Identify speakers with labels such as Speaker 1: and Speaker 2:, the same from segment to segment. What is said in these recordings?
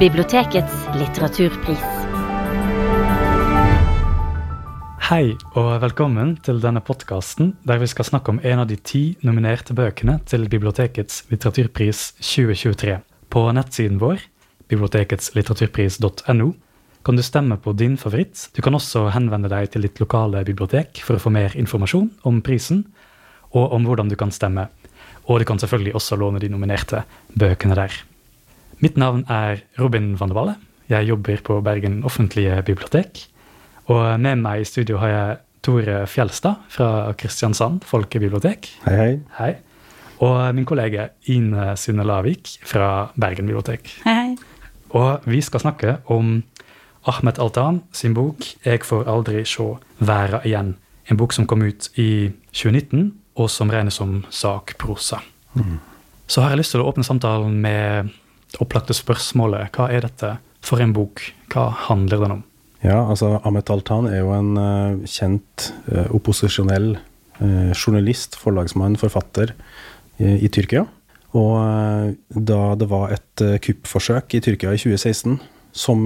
Speaker 1: Bibliotekets litteraturpris.
Speaker 2: Hei og velkommen til denne podkasten der vi skal snakke om en av de ti nominerte bøkene til Bibliotekets litteraturpris 2023. På nettsiden vår, biblioteketslitteraturpris.no, kan du stemme på din favoritt. Du kan også henvende deg til ditt lokale bibliotek for å få mer informasjon om prisen, og om hvordan du kan stemme. Og du kan selvfølgelig også låne de nominerte bøkene der. Mitt navn er Robin van der Valle. Jeg jobber på Bergen offentlige bibliotek. Og med meg i studio har jeg Tore Fjelstad fra Kristiansand folkebibliotek.
Speaker 3: Hei, hei.
Speaker 2: Hei. Og min kollega Ine Synne Lavik fra Bergen bibliotek.
Speaker 4: Hei, hei.
Speaker 2: Og vi skal snakke om Ahmed Altan sin bok 'Jeg får aldri sjå verda igjen'. En bok som kom ut i 2019, og som regnes som sakprosa. Så har jeg lyst til å åpne samtalen med opplagte spørsmålet hva er dette for en bok? Hva handler den om?
Speaker 3: Ja, altså Ahmed Altan er jo en uh, kjent uh, opposisjonell uh, journalist, forlagsmann, forfatter i, Tyrkia. Og da det var et kuppforsøk i Tyrkia i 2016 som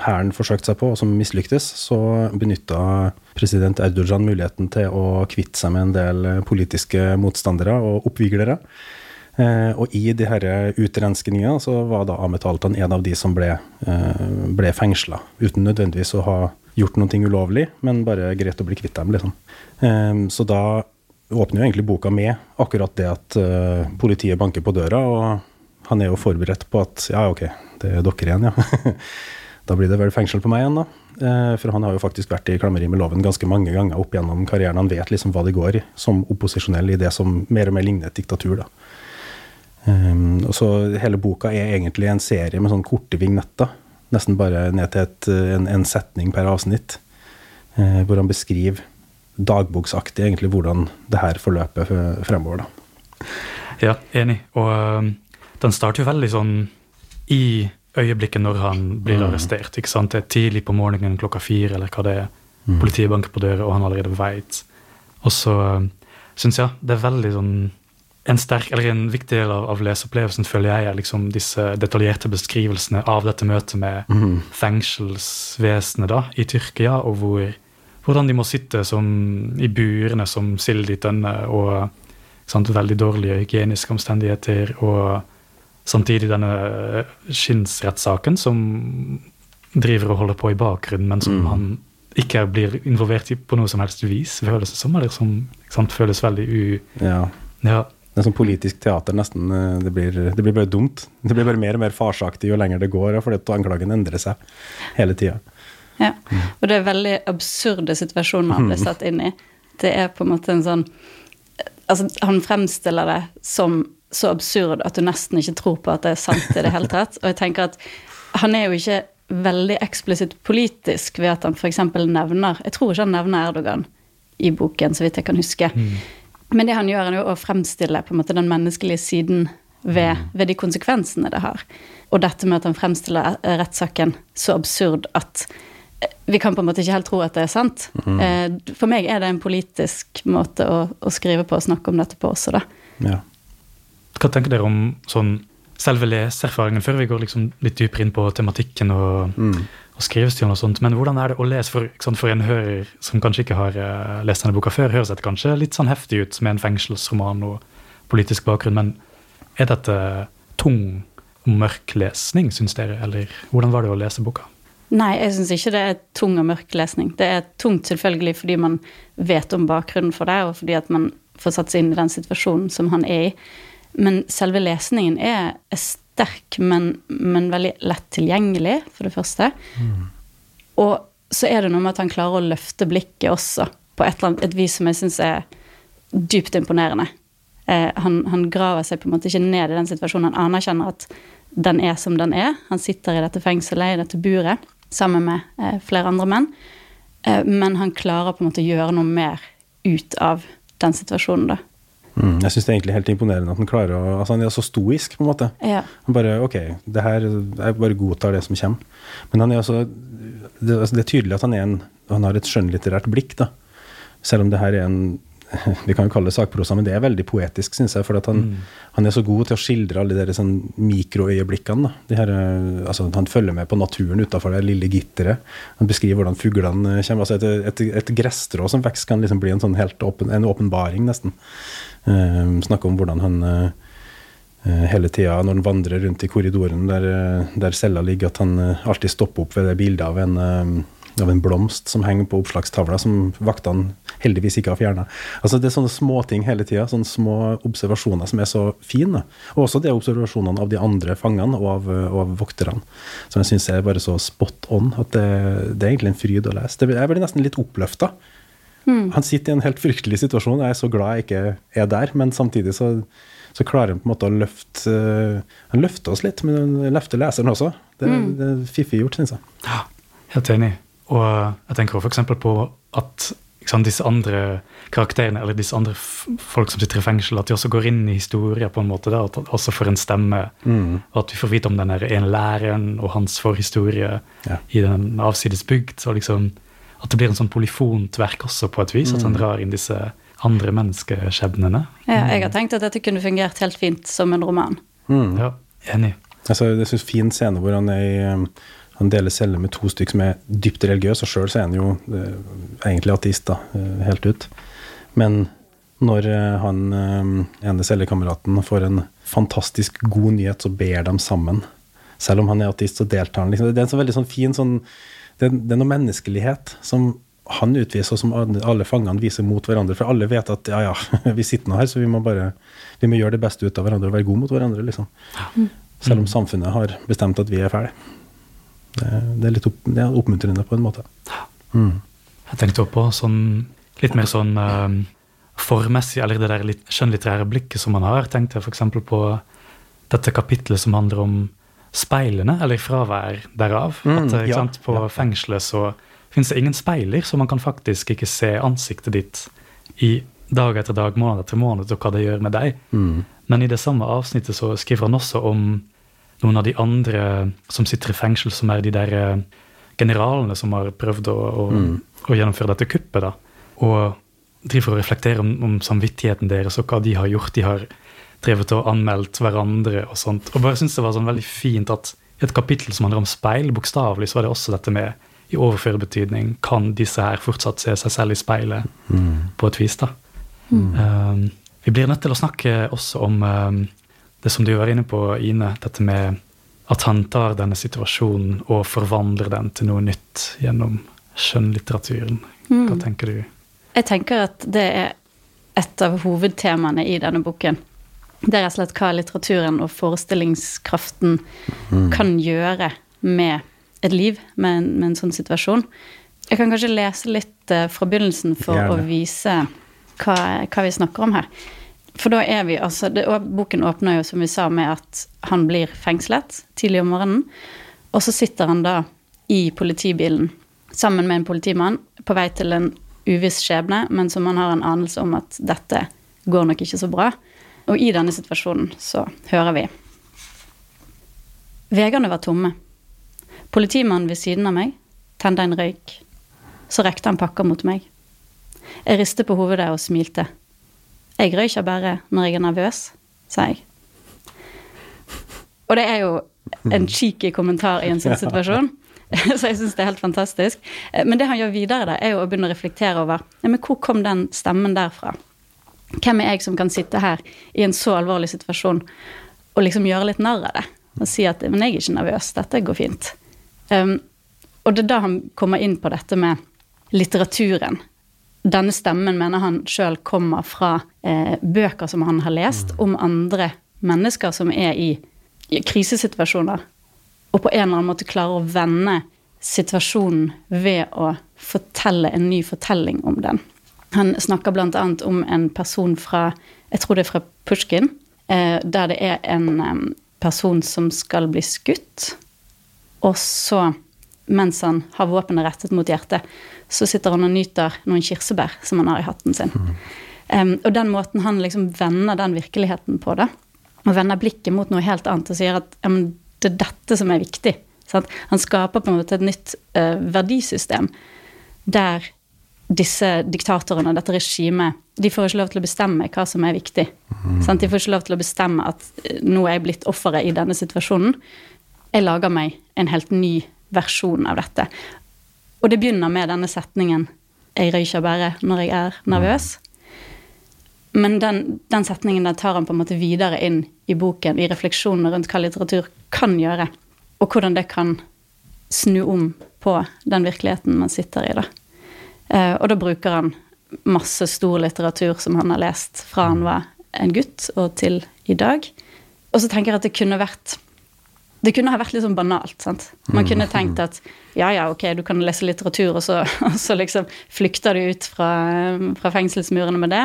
Speaker 3: hæren forsøkte seg på, og som mislyktes, så benytta president Erdogan muligheten til å kvitte seg med en del politiske motstandere og oppviglere. Eh, og i de her utrenskningene så var da Ahmed Altan en av de som ble, eh, ble fengsla, uten nødvendigvis å ha gjort noe ulovlig, men bare greit å bli kvitt dem, liksom. Eh, så da åpner jo egentlig boka med akkurat det at politiet banker på døra, og han er jo forberedt på at ja, ok, det er dere igjen, ja. da blir det vel fengsel på meg igjen, da. For han har jo faktisk vært i klammeri med loven ganske mange ganger opp gjennom karrieren. Han vet liksom hva det går i, som opposisjonell i det som mer og mer ligner et diktatur, da. Um, og så Hele boka er egentlig en serie med sånn korte vignetter. Nesten bare ned til et, en, en setning per avsnitt. Uh, hvor han beskriver dagboksaktig egentlig hvordan det her forløper fremover. da.
Speaker 2: Ja, enig. Og øhm, den starter jo veldig sånn i øyeblikket når han blir arrestert. ikke sant? Det er tidlig på morgenen klokka fire, eller hva det er. Politiet banker på døra, og han allerede veit. Og så øhm, syns jeg det er veldig sånn en sterk, eller en viktig del av, av leseopplevelsen føler jeg er liksom disse detaljerte beskrivelsene av dette møtet med fengselsvesenet da, i Tyrkia, og hvor, hvordan de må sitte som, i burene som sild i tønne, og sant, veldig dårlige hygieniske omstendigheter, og samtidig denne skinnsrettssaken som driver og holder på i bakgrunnen, men som han ikke blir involvert i på noe som helst vis, føles det som, eller som sant, føles veldig u...
Speaker 3: Ja.
Speaker 2: Ja,
Speaker 3: Det er sånn politisk teater, nesten. eh, Det blir, det blir bare dumt. Det blir bare mer og mer farsaktig jo lenger det går, fordi anklagen endrer seg hele tida.
Speaker 4: Ja. Og det er veldig absurde situasjoner han blir satt inn i. Det er på en måte en sånn Altså, han fremstiller det som så absurd at du nesten ikke tror på at det er sant i det hele tatt. Og jeg tenker at han er jo ikke veldig eksplisitt politisk ved at han f.eks. nevner Jeg tror ikke han nevner Erdogan i boken, så vidt jeg kan huske. Men det han gjør, er å fremstille på en måte den menneskelige siden ved, ved de konsekvensene det har. Og dette med at han fremstiller eh, rettssaken så absurd at eh, vi kan på en måte ikke helt tro at det er sant. Eh, For meg er det en politisk måte å, å skrive på og snakke om dette på også, da.
Speaker 3: Ja.
Speaker 2: Hva tenker dere om sånn selve leseerfaringen, før vi går liksom litt dypere inn på tematikken og, og skrivestilen og sånt? Men hvordan er det å lese for, sant, for en hører som kanskje ikke har uh, lest denne boka før? Høres dette kanskje litt sånn heftig ut med en fengselsroman og politisk bakgrunn, men er dette tung og mørk lesning, syns dere? Eller hvordan var det å lese boka?
Speaker 4: Nei, jeg syns ikke det er tung og mørk lesning. Det er tungt selvfølgelig fordi man vet om bakgrunnen for det, og fordi at man får satt seg inn i den situasjonen som han er i. Men selve lesningen er sterk, men, men veldig lett tilgjengelig, for det første. Og så er det noe med at han klarer å løfte blikket også, på et, eller annet, et vis som jeg syns er dypt imponerende. Eh, han, han graver seg på en måte ikke ned i den situasjonen. Han anerkjenner at den er som den er. Han sitter i dette fengselet, i dette buret, sammen med eh, flere andre menn. Eh, men han klarer på en måte å gjøre noe mer ut av den situasjonen, da.
Speaker 3: Mm, jeg syns det er egentlig helt imponerende at han klarer å Altså, han er så stoisk, på en måte.
Speaker 4: Ja.
Speaker 3: Han bare Ok, det her Jeg bare godtar det som kommer. Men han er også det, altså, det er tydelig at han, er en, han har et skjønnlitterært blikk, da. Selv om det her er en Vi kan jo kalle det sakprosa, men det er veldig poetisk, syns jeg. For han, mm. han, er så god til å skildre alle de sånn mikroøyeblikkene. De her, eh, altså, han følger med på naturen utafor det lille gitteret. Han beskriver hvordan fuglene kommer. Altså et, et, et gresstrå som vokser, kan liksom bli en sånn helt åpen, en åpenbaring, nesten. Uh, snakke om hvordan han uh, hele tida når han vandrer rundt i korridoren der, der cella ligger, at han alltid stopper opp ved det bildet av en av en blomst som henger på oppslagstavla, som vaktene heldigvis ikke har fjerna. Altså, det er sånne småting hele tida, sånne små observasjoner som er så fine. Og også de observasjonene av de andre fangene og av, og av vokterne, som jeg syns er bare så spot on at det, det, er egentlig en fryd å lese. jeg blir nesten litt oppløfta. Mm. Han sitter i en helt fryktelig situasjon, jeg er så glad jeg ikke er der, men samtidig så så klarer han på en måte å løfte Han løfter oss litt, men han løfter leseren også. Det, mm. det er fiffig gjort, syns jeg.
Speaker 2: Ja, helt enig. Og jeg tenker f.eks. på at sant, disse andre karakterene, eller disse andre folk som sitter i fengsel, at de også går inn i historier på en måte, der, at også får en stemme. Mm. Og at vi får vite om den ene læreren og hans forhistorie ja. i den avsides bygd. Så liksom, at det blir en sånn polyfont verk også, på et vis. Mm. At han drar inn disse andre menneskeskjebnene.
Speaker 4: Ja, jeg har tenkt at dette kunne fungert helt fint som en roman.
Speaker 2: Mm. Ja, enig.
Speaker 3: Altså, det er en fin scene hvor han er i han deler celle med to stykker som er dypt religiøse, og sjøl er han jo eh, egentlig ateist, da, eh, helt ut. Men når eh, han eh, ene cellekameraten får en fantastisk god nyhet, så ber de sammen. Selv om han er ateist, så deltar han. Liksom. Det er en så veldig sånn fin sånn, det, det, er noe menneskelighet som han utviser, og som alle fangene viser mot hverandre. For alle vet at ja, ja, vi sitter nå her, så vi må bare vi må gjøre det beste ut av hverandre og være gode mot hverandre. liksom. Selv om samfunnet har bestemt at vi er ferdige. Det, det, er litt opp, det er oppmuntrende på en måte.
Speaker 2: Mm. Jeg tenkte også på sånn, litt mer sånn uh, formessig, eller det der litt skjønnlitterære blikket som man har. Tenkte jeg f.eks. på dette kapitlet som handler om speilene, eller fravær derav. Mm, at ja, sant, På ja. fengselet så finnes det ingen speiler, så man kan faktisk ikke se ansiktet ditt i dag etter dag, måned etter måned, og hva det gjør med deg. Mm. Men i det samme avsnittet så skriver han også om noen av de andre som sitter i fengsel, som er de der eh, generalene som har prøvd å, å, mm. å gjennomføre dette kuppet. da, Og driver og reflekterer om, om, samvittigheten deres og hva de har gjort. De har drevet og anmeldt hverandre og sånt. Og bare synes det var sånn veldig fint at i et kapittel som handler om speil, bokstavelig, så var det også dette med i overført betydning Kan disse her fortsatt se seg selv i speilet mm. på et vis? da. Mm. Um, vi blir nødt til å snakke også om um, det som du var inne på, Ine, dette med at han tar denne situasjonen og forvandler den til noe nytt gjennom skjønnlitteraturen. Hva mm. tenker du?
Speaker 4: Jeg tenker at det er et av hovedtemaene i denne boken. Det er rett og slett hva litteraturen og forestillingskraften mm. kan gjøre med et liv, med en, med en, sånn situasjon. Jeg kan kanskje lese litt uh, fra begynnelsen for Gjerne. å vise hva, hva vi snakker om her. For da er vi altså det, Boken åpner jo, som vi sa, med at han blir fengslet tidlig om morgenen. Og så sitter han da i politibilen sammen med en politimann på vei til en uviss skjebne, men som han har en anelse om at dette går nok ikke så bra. Og i denne situasjonen så hører vi Vegene var tomme. Politimannen ved siden av meg tente en røyk. Så rekte han pakka mot meg. Jeg ristet på hovedet og smilte. Jeg røyker bare når jeg er nervøs, sa jeg. Og det er jo en cheeky kommentar i en sånn situasjon. Så jeg syns det er helt fantastisk. Men det han gjør videre, da, er jo å begynne å reflektere over ja, men hvor kom den stemmen derfra? Hvem er jeg som kan sitte her i en så alvorlig situasjon og liksom gjøre litt narr av det? Og si at men jeg er ikke nervøs, dette går fint. Um, og det er da han kommer inn på dette med litteraturen denne stemmen mener han sjøl kommer fra eh, bøker som han har lest om andre mennesker som er i, i krisesituasjoner, og på en eller annen måte klarer å vende situasjonen ved å fortelle en ny fortelling om den. Han snakker bl.a. om en person fra jeg tror det er fra Pushkin, eh, der det er en eh, person som skal bli skutt, og så, mens han har våpenet rettet mot hjertet, så sitter han og nyter noen kirsebær som han har i hatten sin. Mm. Um, og den måten han liksom vender den virkeligheten på, det, og vender blikket mot noe helt annet og sier at ja, det er dette som er viktig. Sant? Han skaper på en måte et nytt uh, verdisystem der disse diktatorene, dette regimet, de får ikke lov til å bestemme hva som er viktig. Mm. De får ikke lov til å bestemme at eh, nå er jeg blitt offeret i denne situasjonen. Jeg lager meg en helt ny versjon av dette. Og det begynner med denne setningen 'Jeg røyker bare når jeg er nervøs'. Men den, den setningen den tar han på en måte videre inn i boken, i refleksjonene rundt hva litteratur kan gjøre, og hvordan det kan snu om på den virkeligheten man sitter i. da. Eh, og da bruker han masse stor litteratur som han har lest fra han var en gutt og til i dag. Og så tenker jeg at det kunne vært det kunne ha vært litt sånn banalt. sant? Man kunne mm. tenkt at ja, ja, ok, du kan lese litteratur, og så, og så liksom flykter du ut fra, fra, fengselsmurene med det.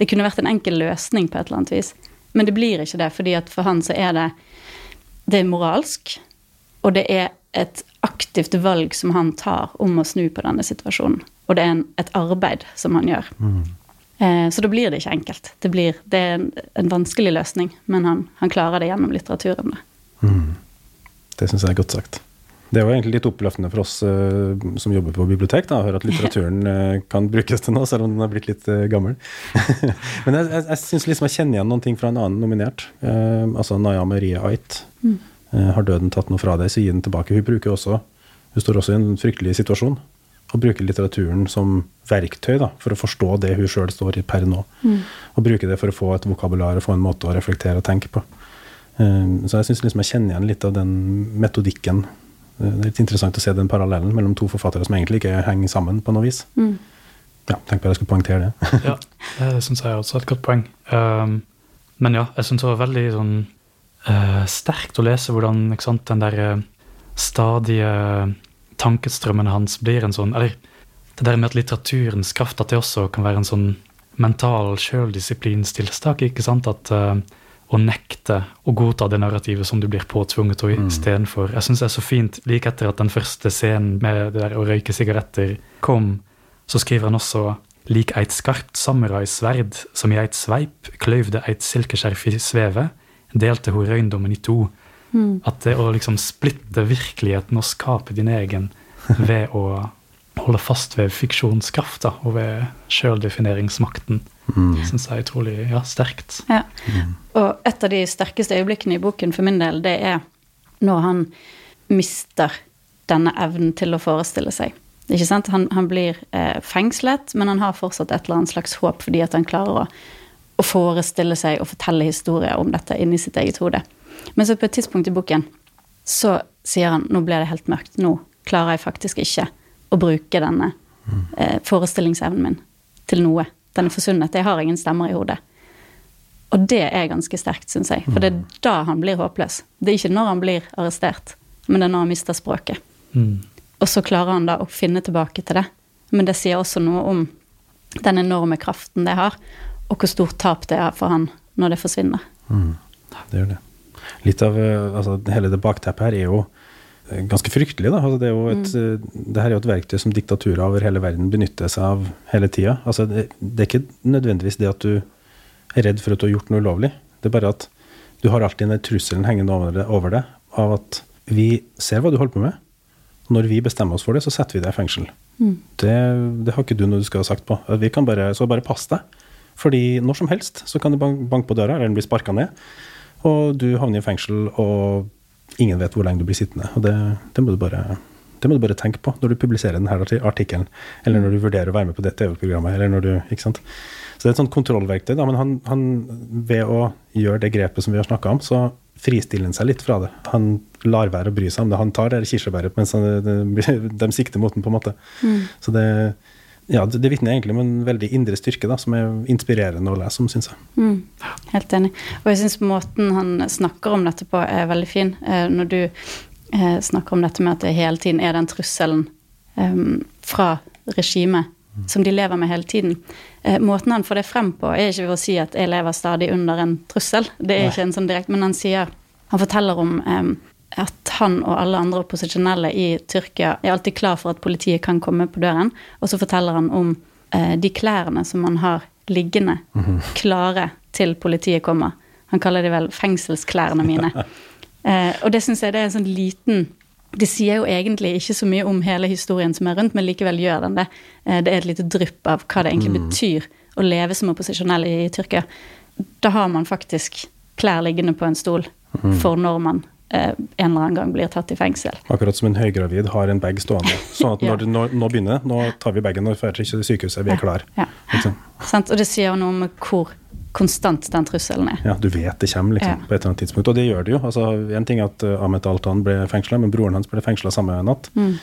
Speaker 4: Det kunne vært en enkel løsning på et eller annet vis. Men det blir ikke det, fordi at for han så er det det er moralsk, og det er et aktivt valg som han tar om å snu på denne situasjonen. Og det er en, et arbeid som han gjør. Mm. Eh, så da blir det ikke enkelt. Det, blir, det er en, en, vanskelig løsning, men han, han, klarer det gjennom litteraturen. Mm.
Speaker 3: Det syns jeg er godt sagt. Det er jo egentlig litt oppløftende for oss uh, som jobber på bibliotek, da, å høre at litteraturen uh, kan brukes til noe, selv om den har blitt litt uh, gammel. Men jeg, jeg, jeg syns liksom jeg kjenner igjen noen ting fra en annen nominert, altså Naya Marie Ait. Mm. har døden tatt noe fra deg, så gi den tilbake. Hun, bruker også, hun står også i en fryktelig situasjon og bruker litteraturen som verktøy da, for å forstå det hun sjøl står i per nå. Mm. Og bruke det for å få et vokabular og få en måte å reflektere og tenke på. Um, så jeg syns liksom jeg kjenner igjen litt av den metodikken det er litt interessant å se den parallellen mellom to forfattere som egentlig ikke henger sammen på noe vis. Mm. Ja, tenk på at jeg skulle poengtere det.
Speaker 2: ja, det syns jeg også er et godt poeng. Um, men ja, jeg syns det var veldig sånn uh, sterkt å lese hvordan sant, den der uh, stadige tankestrømmen hans blir en sånn Eller det der med at litteraturens kraft, at det også kan være en sånn mental sjøldisiplinstiltak, Ikke sant? At uh, å nekte å godta det narrativet som du blir påtvunget til mm. istedenfor. Jeg syns det er så fint, like etter at den første scenen med det der å røyke sigaretter kom, så skriver han også lik eit skarpt samuraisverd som i eit sveip kløyvde eit silkeskjerf i svevet, delte ho røyndommen i to. Mm. At det å liksom splitte virkeligheten og skape din egen ved å holde fast ved fiksjonskrafta og ved sjøldefineringsmakten. Mm. Syns jeg er utrolig ja, sterkt.
Speaker 4: Ja. Mm. Og et av de sterkeste øyeblikkene i boken for min del, det er når han mister denne evnen til å forestille seg. Ikke sant? Han, han blir eh, fengslet, men han har fortsatt et eller annet slags håp fordi at han klarer å, å forestille seg og fortelle historier om dette inni sitt eget hode. Men så på et tidspunkt i boken så sier han nå ble det helt mørkt. Nå klarer jeg faktisk ikke å bruke denne eh, forestillingsevnen min til noe. Den er forsvunnet. Jeg har ingen stemmer i hodet. Og det er ganske sterkt, syns jeg. For det er mm. da han blir håpløs. Det er ikke når han blir arrestert, men det er når han mister språket. Mm. Og så klarer han da å finne tilbake til det. Men det sier også noe om den enorme kraften det har, og hvor stort tap det er for han når det forsvinner.
Speaker 3: Mm. Det gjør det. Litt av eh, altså, Hele det bakteppet her er jo ganske fryktelig. Da. Altså, det, er et, mm. Eh, det, her er jo et verktøy som diktaturer over hele verden benytter seg av hele tida. Altså, det, det, er ikke nødvendigvis det at du er redd for at du har gjort noe ulovlig. Det er bare at du har alltid den trusselen hengende over deg av at vi ser hva du holder på med. Når vi bestemmer oss for det, så setter vi deg i fengsel. Mm. Det, det, har ikke du noe du skal ha sagt på. Vi kan bare, så bare pass deg. Fordi når som helst så kan det banke på døra, eller den blir sparka ned, og du havner i fengsel. og ingen vet hvor lenge du blir sittende. Og det, det, må bare, det, må du bare, tenke på når du publiserer denne artikkelen, eller når du vurderer å være med på det TV-programmet. eller når du, ikke sant? Så det er et sånt kontrollverktøy. Da, men han, han, ved å gjøre det grepet som vi har snakka om, så fristiller han seg litt fra det. Han lar være å bry seg om det. Han tar det kirsebæret mens han, de, de sikter mot den, på en måte. Mm. Så det ja, det, vitner egentlig om en veldig indre styrke da, som er inspirerende å lese om, syns jeg.
Speaker 4: Mm, helt enig. Og jeg syns måten han snakker om dette på, er veldig fin. Eh, når du eh, snakker om dette med at det hele tiden er den trusselen eh, fra regimet mm. som de lever med hele tiden. Måten han får det frem på, er ikke ved å si at jeg lever stadig under en trussel. Det er Nei. ikke en sånn direkte, men han sier Han forteller om at han og alle andre opposisjonelle i Tyrkia er alltid klar for at politiet kan komme på døren. Og så forteller han om eh, de klærne som han har liggende, mm -hmm. klare til politiet kommer. Han kaller de vel fengselsklærne mine. eh, og det syns jeg det er en sånn liten Det sier jo egentlig ikke så mye om hele historien som er rundt, men likevel gjør den det. Eh, det er et lite drypp av hva det egentlig mm. betyr å leve som opposisjonell i Tyrkia. Da har man faktisk klær liggende på en stol mm. for når man en eller annen gang blir tatt i fengsel.
Speaker 3: Akkurat som en høygravid har en bag stående. Sånn at når, ja. nå, nå, begynner nå tar vi bagen og drar til sykehuset, vi er klar. Ja.
Speaker 4: Ja. Og det sier jo noe om hvor konstant den trusselen er.
Speaker 3: Ja, du vet det kommer liksom, ja. på et eller annet tidspunkt. Og det gjør det jo. Altså, en ting er at uh, Ahmed Altan ble fengsla, men broren hans ble fengsla samme natt. Mm.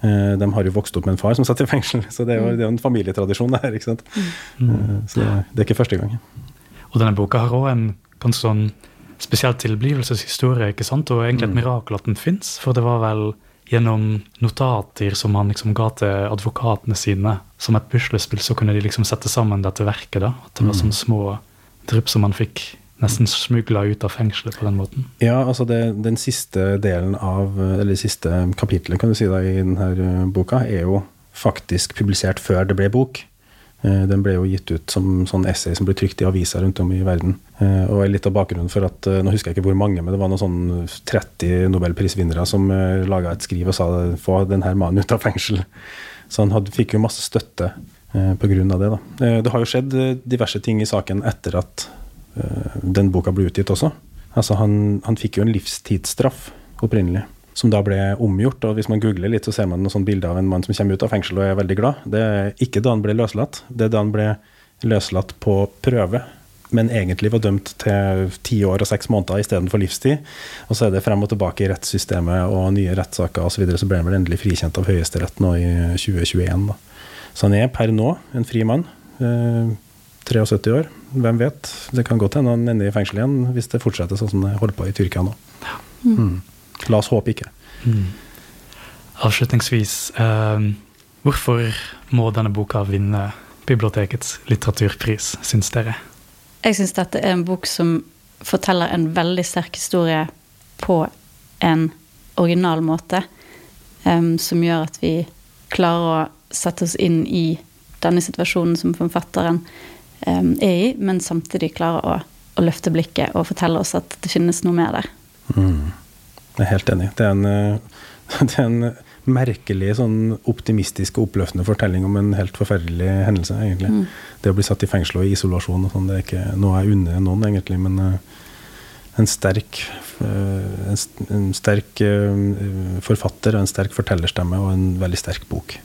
Speaker 3: Uh, de har jo vokst opp med en far som satt i fengsel, så det er jo, mm. det er en familietradisjon, Der, ikke sant? Mm. Så det, det, er ikke første gang.
Speaker 2: Og denne boka har òg en ganske sånn spesiell tilblivelseshistorie, ikke sant? og egentlig et mm. mirakel at den fins, for det var vel gjennom notater som han liksom ga til advokatene sine, som et puslespill, så kunne de liksom sette sammen dette verket. da, At det var mm. sånne små drypp som han fikk nesten smugla ut av fengselet på den måten.
Speaker 3: Ja, altså det, den siste delen av, eller det siste kapitlet kan du si da, i denne eh, boka, er jo faktisk publisert før det ble bok. Eh, den ble jo gitt ut som sånn essay som ble trykt i aviser rundt om i verden. Eh, og litt av bakgrunnen for at, Nå husker jeg ikke hvor mange, men det var noen sånn 30 nobelprisvinnere som laga et skriv og sa få denne mannen ut av fengsel. Så han hadde, fikk jo masse støtte Eh, Pga. det. da. Eh, det har jo skjedd eh, diverse ting i saken etter at den boka ble utgitt også. Altså han, han fikk jo en livstidsstraff opprinnelig, som da ble omgjort. og Hvis man googler litt, så ser man noe sånt bilde av en mann som kommer ut av fengsel og er veldig glad. Det er ikke da han ble løslatt, det er da han ble løslatt på prøve. Men egentlig var dømt til ti år og seks måneder istedenfor livstid. Og så er det frem og tilbake i rettssystemet og nye rettssaker osv. Så, videre, så ble han vel endelig frikjent av Høyesterett nå i 2021. da. Så han er per nå en fri mann. Eh, 73 år. Hvem vet? Det kan godt hende han ender i fengsel igjen hvis det fortsetter sånn som det holder på i Tyrkia nå. Mm. La oss håpe ikke. Mm.
Speaker 2: Avslutningsvis, eh, hvorfor må denne boka vinne bibliotekets litteraturpris, syns dere?
Speaker 4: Jeg syns dette er en bok som forteller en veldig sterk historie på en original måte, um, som gjør at vi klarer å sette oss inn i denne situasjonen som forfatteren um, er i, men samtidig klarer å, å, løfte blikket og fortelle oss at det finnes noe mer der.
Speaker 3: Mm. Jeg er helt enig. Det er en, eh, det er en merkelig, sånn optimistisk og oppløftende fortelling om en helt forferdelig hendelse, egentlig. Mm. Det å bli satt i fengsel og i isolasjon og sånn, det er ikke noe jeg unner noen, egentlig. Men uh, en sterk, uh, en, en sterk forfatter forfatter, en sterk fortellerstemme og en veldig sterk bok.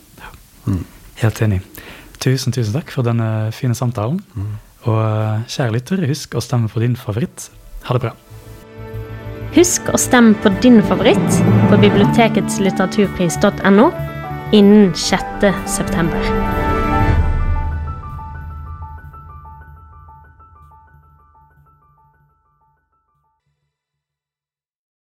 Speaker 2: Mm. Helt enig. Tusen, tusen takk for denne fine samtalen. Mm. Og eh, kjære lytter, husk å stemme på din favoritt. Ha det bra.
Speaker 1: Husk å stemme på din favoritt på biblioteketslitteraturpris.no innen 6. september.